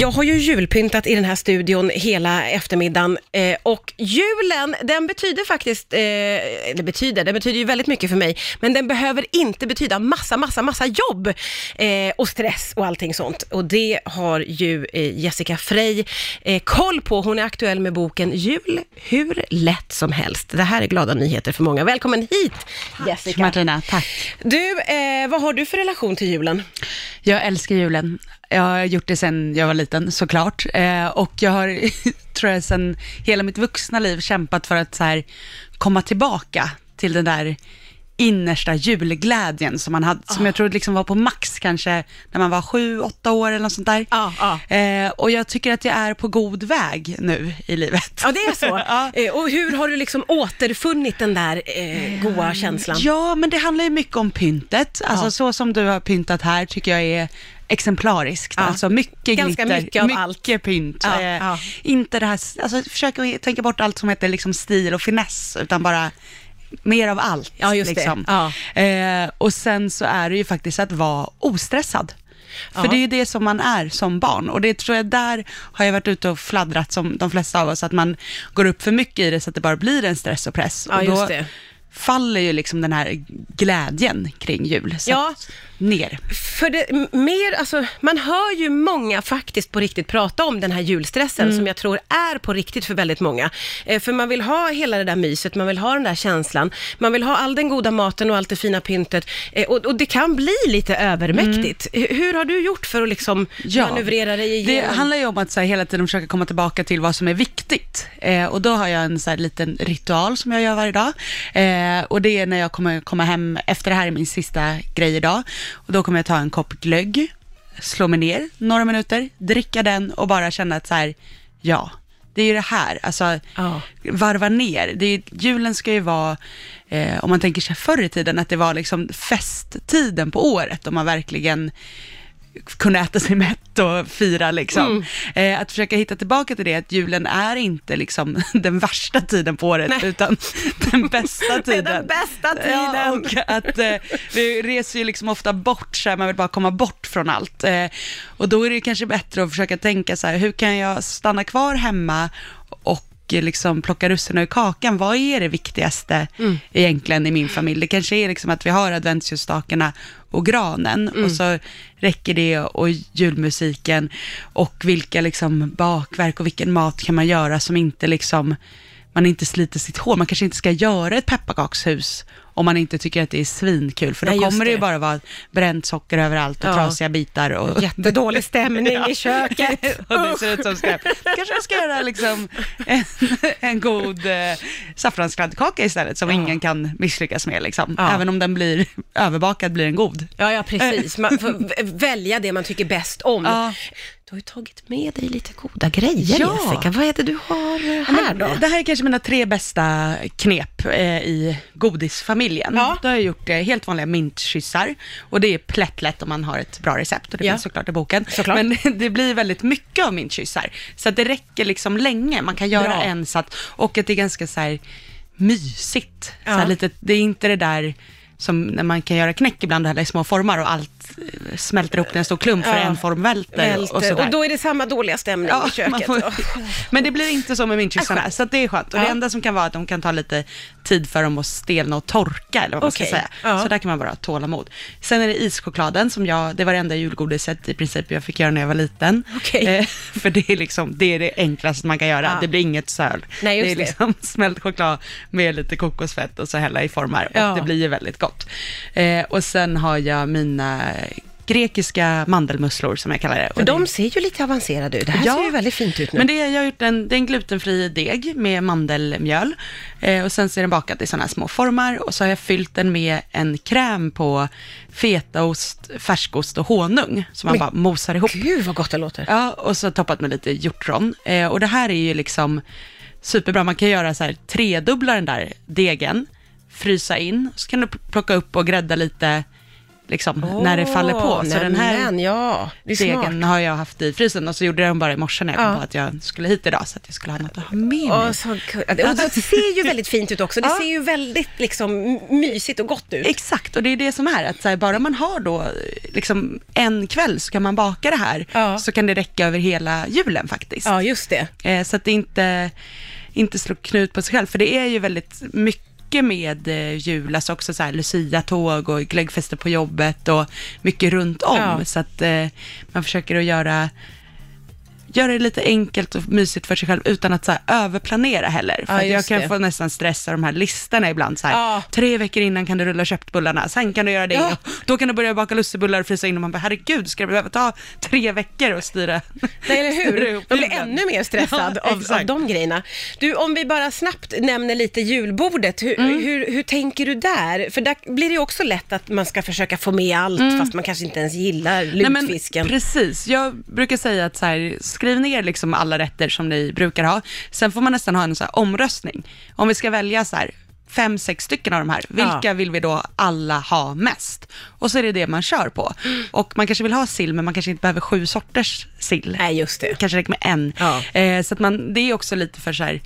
Jag har ju julpyntat i den här studion hela eftermiddagen eh, och julen, den betyder faktiskt, eh, eller betyder, den betyder ju väldigt mycket för mig, men den behöver inte betyda massa, massa, massa jobb eh, och stress och allting sånt. Och det har ju eh, Jessica Frey koll på. Hon är aktuell med boken Jul hur lätt som helst. Det här är glada nyheter för många. Välkommen hit Jessica. Martina, tack. Du, vad har du för relation till julen? Jag älskar julen. Jag har gjort det sedan jag var liten såklart. Eh, och jag har, tror jag, sedan hela mitt vuxna liv kämpat för att så här, komma tillbaka till den där innersta julglädjen som man hade, som jag tror liksom var på max kanske när man var sju, åtta år eller något sånt där. Ja, ja. Eh, och jag tycker att jag är på god väg nu i livet. Ja, det är så. Eh, Och hur har du liksom återfunnit den där eh, goa känslan? Ja, men det handlar ju mycket om pyntet. Alltså så som du har pyntat här tycker jag är exemplariskt. Ja. Alltså mycket Ganska glitter, mycket mycket allt. pynt. Ja, Eh, ja. Inte det här, alltså försök att tänka bort allt som heter liksom stil och finess, utan bara mer av allt. Ja, just det. liksom. Ja. Eh, och sen så är det ju faktiskt att vara ostressad. För Ja. det är ju det som man är som barn. Och det tror jag, där har jag varit ute och fladdrat som de flesta av oss, att man går upp för mycket i det så att det bara blir en stress och press. Ja, och just då det. Faller ju liksom den här glädjen kring jul. Så Ja. ner. För det, mer, alltså, man hör ju många faktiskt på riktigt prata om den här julstressen Mm. som jag tror är på riktigt för väldigt många. Eh, för man vill ha hela det där myset, man vill ha den där känslan, man vill ha all den goda maten och allt det fina pyntet. Eh, och, och det kan bli lite övermäktigt. H- Hur har du gjort för att liksom Mm. Ja, manövrera dig Det igenom? handlar ju om att så här, hela tiden försöka komma tillbaka till vad som är viktigt. Eh, och då har jag en så här, liten ritual som jag gör varje dag. Eh, och det är när jag kommer komma hem, efter det här är min sista grej idag. Och då kommer jag ta en kopp glögg, slå mig ner några minuter, dricka den och bara känna att så här, ja, det är ju det här, alltså Ja. varva ner. Det är, julen ska ju vara, eh, om man tänker sig förr i tiden, att det var liksom festtiden på året, om man verkligen kunde äta sig mätt och fira liksom. Mm. Eh, att försöka hitta tillbaka till det, att julen är inte liksom den värsta tiden på året, Nej. utan den bästa tiden. den bästa Ja, tiden! och att eh, vi reser ju liksom ofta bort, så här, man vill bara komma bort från allt. Eh, och då är det kanske bättre att försöka tänka så här, hur kan jag stanna kvar hemma och liksom plocka russinen ur kakan. Vad är det viktigaste Mm. egentligen i min familj? Det kanske är liksom att vi har adventsljusstakarna och granen Mm. och så räcker det och julmusiken och vilka liksom bakverk och vilken mat kan man göra som inte liksom man inte sliter sitt hår. Man kanske inte ska göra ett pepparkakshus om man inte tycker att det är svinkul, för då Nej, kommer det ju bara vara bränt socker överallt och Ja. trasiga bitar. Och, Jättedålig stämning i köket. och det ser ut som skräp. Kanske jag ska göra liksom en, en god eh, saffranskladdkaka istället, som Ja. ingen kan misslyckas med. Liksom. Ja. Även om den blir överbakad blir den god. Ja, ja, precis. Man får välja det man tycker bäst om. Du har ju tagit med dig lite goda grejer, Ja. Jessica. Vad är det du har Ja, här då? Det här är kanske mina tre bästa knep eh, i godisfamiljen. Ja. Då har jag gjort eh, helt vanliga mintkyssar och det är plättlätt om man har ett bra recept och det Ja. finns såklart i boken. Såklart. Men det blir väldigt mycket av mintkyssar så att det räcker liksom länge. Man kan göra Bra. en satt och att det är ganska så här mysigt. Så här lite, det är inte det där som när man kan göra knäck ibland eller i små formar och allt eh, smälter ihop till en stor klump för Ja. en form välter. Välter. Och, Och, då är det samma dåliga stämning i man köket. får- Men det blir inte så med mintkyssarna, så det är skönt. Och Ja. det enda som kan vara att de kan ta lite tid för dem att stelna och torka, eller vad man Okej. ska säga. Ja. Så där kan man bara ha tålamod. Sen är det ischokladen som jag, det var det enda julgodiset i princip jag fick göra när jag var liten. Okej. Eh, för det är liksom, det är det enklaste man kan göra. Ja. Det blir inget söl. Nej, det är det. liksom smält choklad med lite kokosfett och så hälla i formar. Ja. Och det blir ju väldigt gott. Eh, och sen har jag mina grekiska mandelmusslor som jag kallar det. För de ser ju lite avancerade ut. Det här Ja, ser ju väldigt fint ut nu. Men det, jag har gjort en, det är en glutenfri deg med mandelmjöl. Eh, och sen så är den bakad i sådana här små formar. Och så har jag fyllt den med en kräm på fetaost, färskost och honung. Som man Men bara mosar ihop. Gud vad gott det låter. Ja, och så toppat med lite hjortron. Eh, och det här är ju liksom superbra. Man kan göra så här, tredubbla den där degen, frysa in, så kan du pl- plocka upp och grädda lite liksom, när det faller på. Så den här nämen, ja, degen har jag haft i frysen och så gjorde jag den bara i morse när jag kom Ja. på att jag skulle hit idag, så att jag skulle ha något att ha med mig. Åh, så. Och det ser ju väldigt fint ut också. Det Ja. ser ju väldigt liksom mysigt och gott ut. Exakt, och det är det som är att här, bara man har då liksom en kväll så kan man baka det här, Ja. så kan det räcka över hela julen faktiskt. Ja, just det. Eh, så att det inte, inte slår knut på sig själv, för det är ju väldigt mycket med eh, jul, alltså också så här Lucia-tåg och glöggfester på jobbet och mycket runt om. Ja. Så att eh, man försöker att göra Göra det lite enkelt och mysigt för sig själv utan att så här, överplanera heller. För Ja, jag kan det. få nästan stressa de här listorna ibland. Så här, Ja. Tre veckor innan kan du rulla köttbullarna, sen kan du göra det. Ja. Då kan du börja baka lussebullar och frysa in och man bara, herregud, ska det behöva ta tre veckor att styra? Nej, eller hur? Man blir ännu mer stressad av, av de grejerna. Du, om vi bara snabbt nämner lite julbordet, hur, Mm. hur, hur tänker du där? För där blir det också lätt att man ska försöka få med allt, fast man kanske inte ens gillar Mm. Nej, men lutfisken. Precis, jag brukar säga att så här, skriv ner liksom alla rätter som ni brukar ha. Sen får man nästan ha en så omröstning. Om vi ska välja så här, fem, sex stycken av de här, vilka Ja. vill vi då alla ha mest? Och så är det det man kör på. Och man kanske vill ha sill, men man kanske inte behöver sju sorters sill. Nej, just det. kanske räcker med en. Ja. Eh, så att man, det är också lite för så här,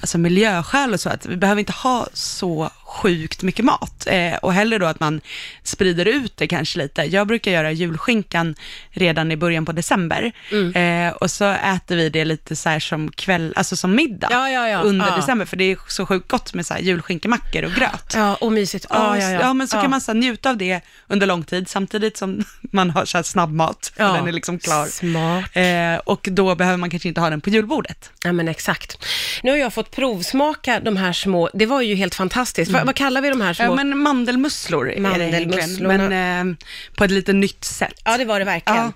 alltså miljöskäl och så, att vi behöver inte ha så sjukt mycket mat. Eh, och hellre då att man sprider ut det kanske lite. Jag brukar göra julskinkan redan i början på december. Mm. Eh, och så äter vi det lite så här som kväll, alltså som middag Ja, ja, ja. under december, för det är så sjukt gott med så här julskinkemackor och gröt. Ja, och mysigt. Ja, Ja, ja, men så kan man så njuta av det under lång tid, samtidigt som man har så här snabbmat, Ja. den är liksom klar. Smart. Eh, och då behöver man kanske inte ha den på julbordet. Ja, men exakt. Nu har jag fått provsmaka de här små, det var ju helt fantastiskt. Vad, vad kallar vi de här små? Ja, men mandelmusslor Mandelmusslorna. men eh, på ett lite nytt sätt. Ja, det var det verkligen. Ja,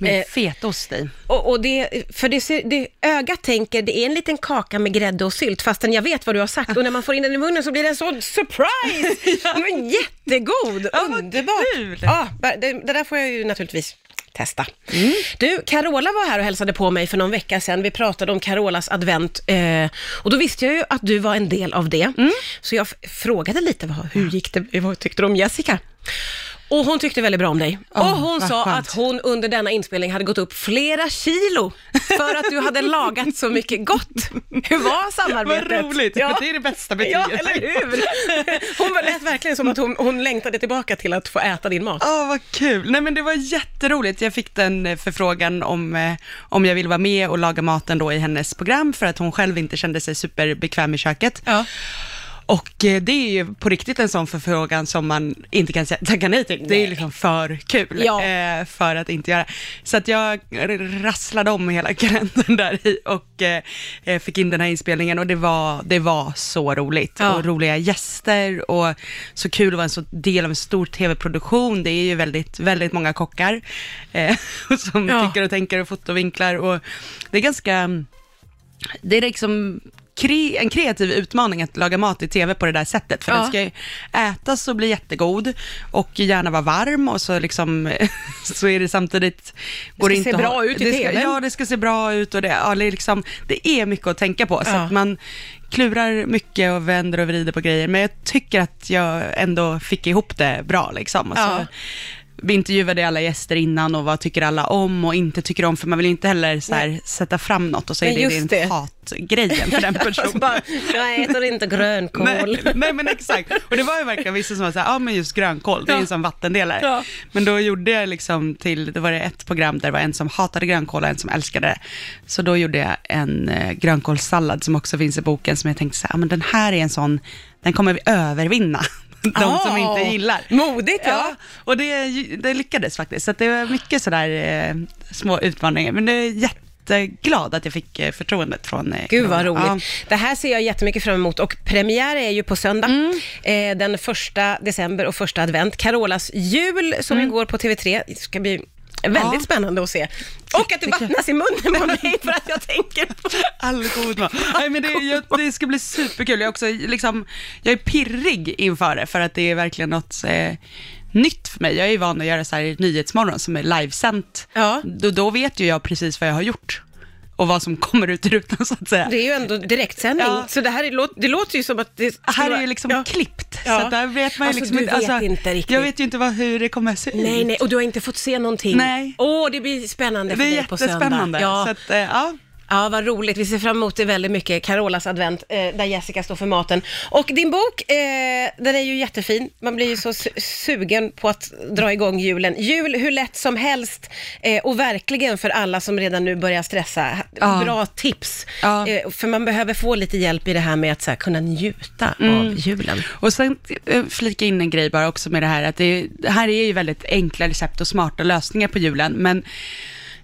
med Eh, fetost i. Och, och det, för det, ser, det ögat tänker, det är en liten kaka med grädde och sylt, fastän jag vet vad du har sagt. Och när man får in den i munnen så blir det en sån surprise! Den var jättegod, Ja, underbart. Ja, det, det där får jag ju naturligtvis testa. Mm. Du, Carola var här och hälsade på mig för någon vecka sedan. Vi pratade om Carolas advent eh, och då visste jag ju att du var en del av det. Mm. Så jag frågade lite, vad, hur gick det, vad tyckte du om Jessica? Och hon tyckte väldigt bra om dig. Åh, och hon vad sa skönt. att hon under denna inspelning hade gått upp flera kilo för att du hade lagat så mycket gott. Hur var samarbetet? Vad roligt, Ja. det är det bästa betyget. Ja, eller hur? Hon var- lät verkligen som att hon, hon längtade tillbaka till att få äta din mat. Åh, vad kul. Nej, men det var jätteroligt. Jag fick den eh, förfrågan om, eh, om jag ville vara med och laga maten då i hennes program, för att hon själv inte kände sig superbekväm i köket. Ja. Och eh, det är ju på riktigt en sån förfrågan som man inte kan tacka nej till. Det är ju liksom för kul Ja. eh, för att inte göra. Så att jag rasslade om hela kalendern där i och eh, fick in den här inspelningen och det var, det var så roligt. Ja. Och roliga gäster och så kul att vara en så del av en stor tv-produktion. Det är ju väldigt, väldigt många kockar som Ja. tycker och tänker och fotovinklar och det är ganska det är liksom kre, en kreativ utmaning att laga mat i tv på det där sättet. För Ja. den ska ju ätas och bli jättegod och gärna vara varm och så, liksom, så är det samtidigt... ska det se inte att bra ut i det ska, TV:n. Ja, det ska se bra ut och det, ja, det, är, liksom, det är mycket att tänka på. Så Ja. att man klurar mycket och vänder och vrider på grejer. Men jag tycker att jag ändå fick ihop det bra. Liksom. Och så, Ja. Vi intervjuade alla gäster innan och vad tycker alla om och inte tycker om, för man vill inte heller så här, sätta fram något och så är det den det. hatgrejen för den Så personen. bara, jag äter inte grönkål. Nej, nej men exakt. Och det var ju verkligen vissa som var såhär, ja men just grönkål, det är ju en sån vattendelare. Ja. Men då gjorde jag liksom till, det var det ett program där det var en som hatade grönkål och en som älskade det. Så då gjorde jag en eh, grönkålssallad som också finns i boken som jag tänkte så här, ja, men den här är en sån, den kommer vi övervinna. De som Ah, inte gillar. Modigt, ja. Ja, och det, det lyckades faktiskt. Så det var mycket sådär eh, små utmaningar. Men det är jätteglad att jag fick eh, förtroendet från eh, Gud vad roligt. Det här ser jag jättemycket fram emot och premiär är ju på söndag, Mm. eh, den första december och första advent. Carolas jul som ju går på TV3. Det ska bli väldigt. Ja. spännande att se. Och att du vattnas i munnen på mig för att jag tänker på... All god mat. Nej, men det, jag, det ska bli superkul. Jag är, också, liksom, jag är pirrig inför det, för att det är verkligen något eh, nytt för mig. Jag är ju van att göra så här Nyhetsmorgon som är livesänt. Ja. Då, då vet ju jag precis vad jag har gjort. Och vad som kommer ut i rutan så att säga. Det är ju ändå direktsändning, Ja. så det här är, det låter ju som att det här är ju liksom ja. klippt, så att där vet man Alltså, liksom du vet inte riktigt. Jag vet ju inte vad, hur det kommer se ut. Nej, nej, och du har inte fått se någonting. Nej. Åh, det blir spännande för Det är dig på söndag. jättespännande. Ja. Så att, eh, ja. Ja, vad roligt. Vi ser fram emot det väldigt mycket, Carolas advent, eh, där Jessica står för maten. Och din bok, eh, den är ju jättefin. Man blir ju så su- sugen på att dra igång julen. Jul hur lätt som helst eh, och verkligen för alla som redan nu börjar stressa. Ja. Bra tips. Ja. Eh, för man behöver få lite hjälp i det här med att så här, kunna njuta Mm. av julen. Och sen eh, flika in en grej bara också med det här, att det, det här är ju väldigt enkla recept och smarta lösningar på julen, men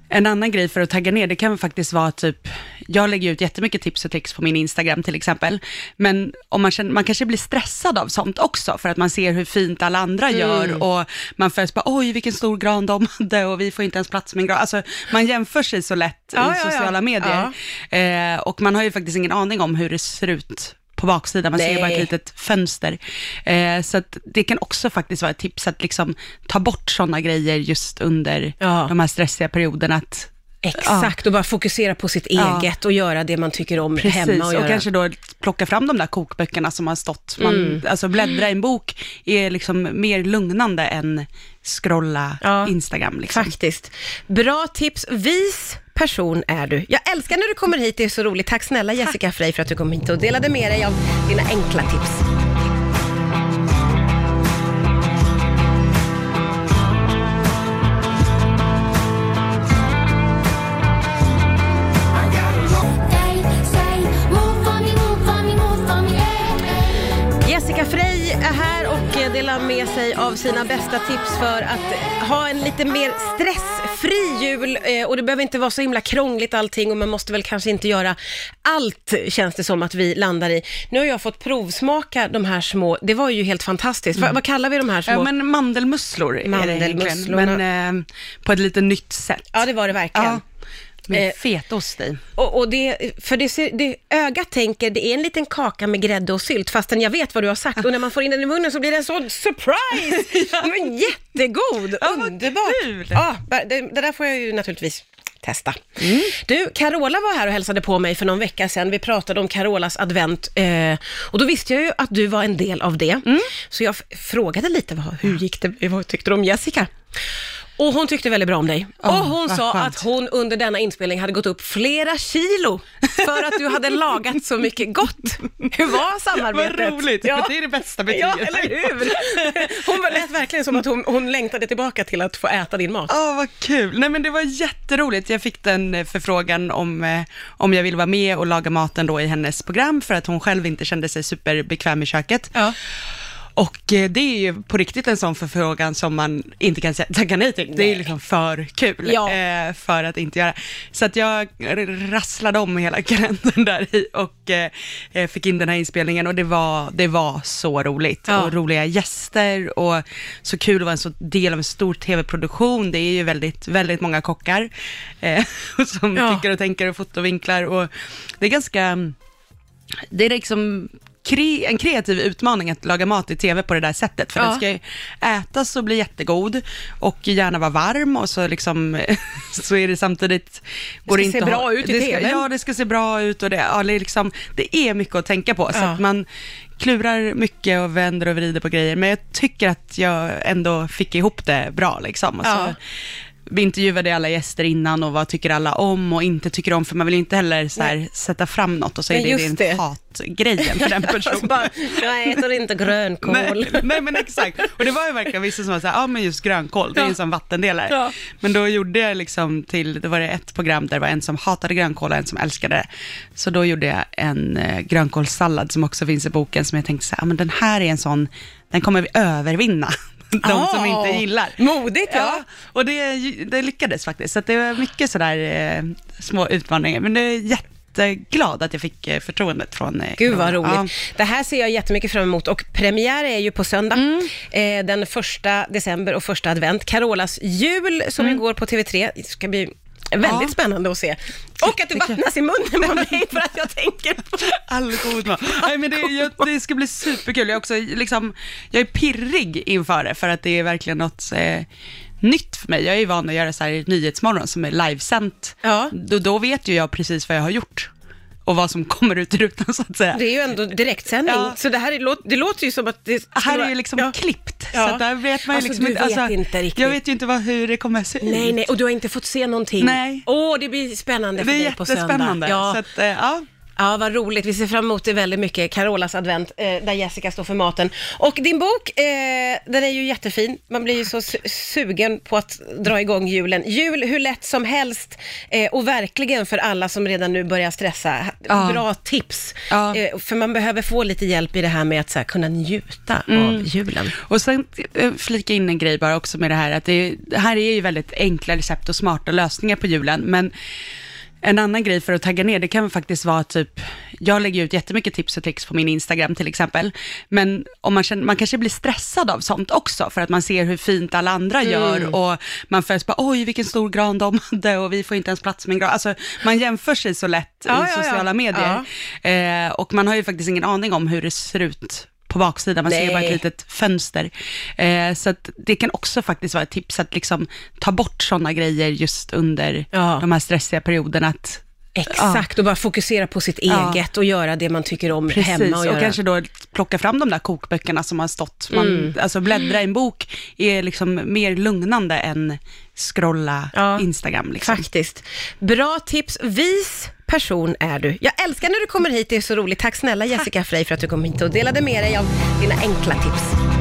en annan grej för att tagga ner, det kan faktiskt vara typ, jag lägger ut jättemycket tips och tricks på min Instagram till exempel, men om man, känner, man kanske blir stressad av sånt också, för att man ser hur fint alla andra Mm. gör och man först bara, oj vilken stor gran de hade och vi får inte ens plats med en gran. Alltså man jämför sig så lätt Ja, i ja, ja. sociala medier. Eh, och man har ju faktiskt ingen aning om hur det ser ut på baksidan, man ser ju bara Nej. ett litet fönster. Eh, så det kan också faktiskt vara ett tips att liksom ta bort sådana grejer just under Ja. de här stressiga perioderna. Att, Exakt, och bara fokusera på sitt Ja. eget och göra det man tycker om precis, hemma. och, Och, göra. kanske då plocka fram de där kokböckerna som har stått. Man, Mm. Alltså bläddra i en bok är liksom mer lugnande än scrolla Ja. Instagram. Liksom. Faktiskt. Bra tips. Vis person är du. Jag älskar när du kommer hit, det är så roligt. Tack snälla Jessica Frey för att du kom hit och delade med dig av dina enkla tips. Sig av sina bästa tips för att ha en lite mer stressfri jul. Eh, Och det behöver inte vara så himla krångligt allting och man måste väl kanske inte göra allt, känns det som att vi landar i. Nu har jag fått provsmaka de här små, det var ju helt fantastiskt. Va, vad kallar vi de här små? Ja, men mandelmusslor är det egentligen, men eh, på ett lite nytt sätt. Ja, det var det verkligen. Ja, med Eh, fetost i. Och, och det, för det, ser, det ögat tänker, det är en liten kaka med grädde och sylt, fastän jag vet vad du har sagt. Och när man får in den i munnen så blir den så surprise! Den var jättegod, Ja, underbart. kul. Ja, det, det där får jag ju naturligtvis testa. Mm. Du, Carola var här och hälsade på mig för någon vecka sedan. Vi pratade om Carolas advent eh, och då visste jag ju att du var en del av det. Mm. Så jag frågade lite, vad, hur gick det, vad tyckte du om Jessica? Och hon tyckte väldigt bra om dig. Åh, och hon sa skönt. att hon under denna inspelning hade gått upp flera kilo för att du hade lagat så mycket gott. Hur var samarbetet? Vad roligt, Ja. det är det bästa betyget. Ja, eller hur? Hon var lät verkligen som att hon, hon längtade tillbaka till att få äta din mat. Åh, vad kul. Nej, men det var jätteroligt. Jag fick den eh, förfrågan om, eh, om jag ville vara med och laga maten då i hennes program, för att hon själv inte kände sig superbekväm i köket. Ja. Och eh, det är ju på riktigt en sån förfrågan som man inte kan tacka nej till. Det är ju liksom för kul Ja. eh, för att inte göra. Så att jag rasslade om hela kalendern där i och eh, fick in den här inspelningen och det var, det var så roligt. Ja. Och roliga gäster och så kul att vara en så del av en stor tv-produktion. Det är ju väldigt, väldigt många kockar som Ja. tycker och tänker och fotovinklar och det är ganska det är liksom kre, en kreativ utmaning att laga mat i tv på det där sättet. För Ja. den ska ju ätas och bli jättegod och gärna vara varm och så liksom, så är det samtidigt... Går ska inte se bra ut i det ska, TV:n. Ja, det ska se bra ut och det, ja, det, är liksom, det är mycket att tänka på. Så Ja. att man klurar mycket och vänder och vrider på grejer. Men jag tycker att jag ändå fick ihop det bra liksom. Och så, Ja. Vi intervjuade alla gäster innan och vad tycker alla om och inte tycker om, för man vill inte heller så här, sätta fram något och så är det din det. hatgrejen för den Alltså personen. bara, jag äter inte grönkål. Nej, nej men exakt. Och det var ju verkligen vissa som var såhär, ja men just grönkål, det är ju en sån vattendelare. Ja. Men då gjorde jag liksom till, det var det ett program där det var en som hatade grönkål och en som älskade det. Så då gjorde jag en eh, grönkålssallad som också finns i boken som jag tänkte såhär, ja men den här är en sån, den kommer vi övervinna. De som Ah, inte gillar. Modigt, ja. Ja, och det, det lyckades faktiskt. Så det var mycket sådär eh, små utmaningar. Men det är jätteglad att jag fick eh, förtroendet från eh, Gud vad roligt. Det här ser jag jättemycket fram emot och premiär är ju på söndag, Mm. eh, den första december och första advent. Carolas jul som ju går på TV3. Det ska bli väldigt. Ja. spännande att se. Och att det vattnas i munnen på mig för att jag tänker på... All god mat. Nej, men det, jag, det ska bli superkul. Jag är, också, liksom, jag är pirrig inför det, för att det är verkligen något eh, nytt för mig. Jag är ju van att göra så här Nyhetsmorgon som är livesänt. Ja. Då, då vet ju jag precis vad jag har gjort och vad som kommer ut i rutan så att säga. Det är ju ändå direktsändning, Ja. så det här är, det låter ju som att det här är ju liksom ja. klippt, Ja. så där vet man Alltså, liksom du vet inte riktigt. Jag vet ju inte vad, hur det kommer att se ut. Nej, nej, och du har inte fått se någonting. Nej. Åh, det blir spännande för Det är dig på söndag. jättespännande. Ja. Så att, eh, ja. Ja, vad roligt. Vi ser fram emot det väldigt mycket, Carolas advent, eh, där Jessica står för maten. Och din bok, eh, den är ju jättefin. Man blir ju så su- sugen på att dra igång julen. Jul hur lätt som helst eh, och verkligen för alla som redan nu börjar stressa. Ja. Bra tips. Ja. Eh, för man behöver få lite hjälp i det här med att så här, kunna njuta Mm. av julen. Och sen eh, flika in en grej bara också med det här, att det, det här är ju väldigt enkla recept och smarta lösningar på julen, men en annan grej för att tagga ner, det kan faktiskt vara typ, jag lägger ut jättemycket tips och tricks på min Instagram till exempel, men om man, känner, man kanske blir stressad av sånt också, för att man ser hur fint alla andra Mm. gör och man först bara, oj vilken stor gran de hade och vi får inte ens plats med en gran. Alltså man jämför sig så lätt Ja, i ja, ja. sociala medier, eh, och man har ju faktiskt ingen aning om hur det ser ut på baksidan, man ser ju bara Nej. ett litet fönster. Eh, så det kan också faktiskt vara ett tips att liksom ta bort sådana grejer just under Ja. de här stressiga perioderna. Att, Exakt, och bara fokusera på sitt Ja. eget och göra det man tycker om precis, hemma. Och, och, kanske då plocka fram de där kokböckerna som har stått. Man, Mm. Alltså bläddra i en bok är liksom mer lugnande än scrolla Ja. Instagram. Liksom. Faktiskt. Bra tips. Vis person är du. Jag älskar när du kommer hit, det är så roligt. Tack snälla Jessica Frey för att du kom hit och delade med dig av dina enkla tips.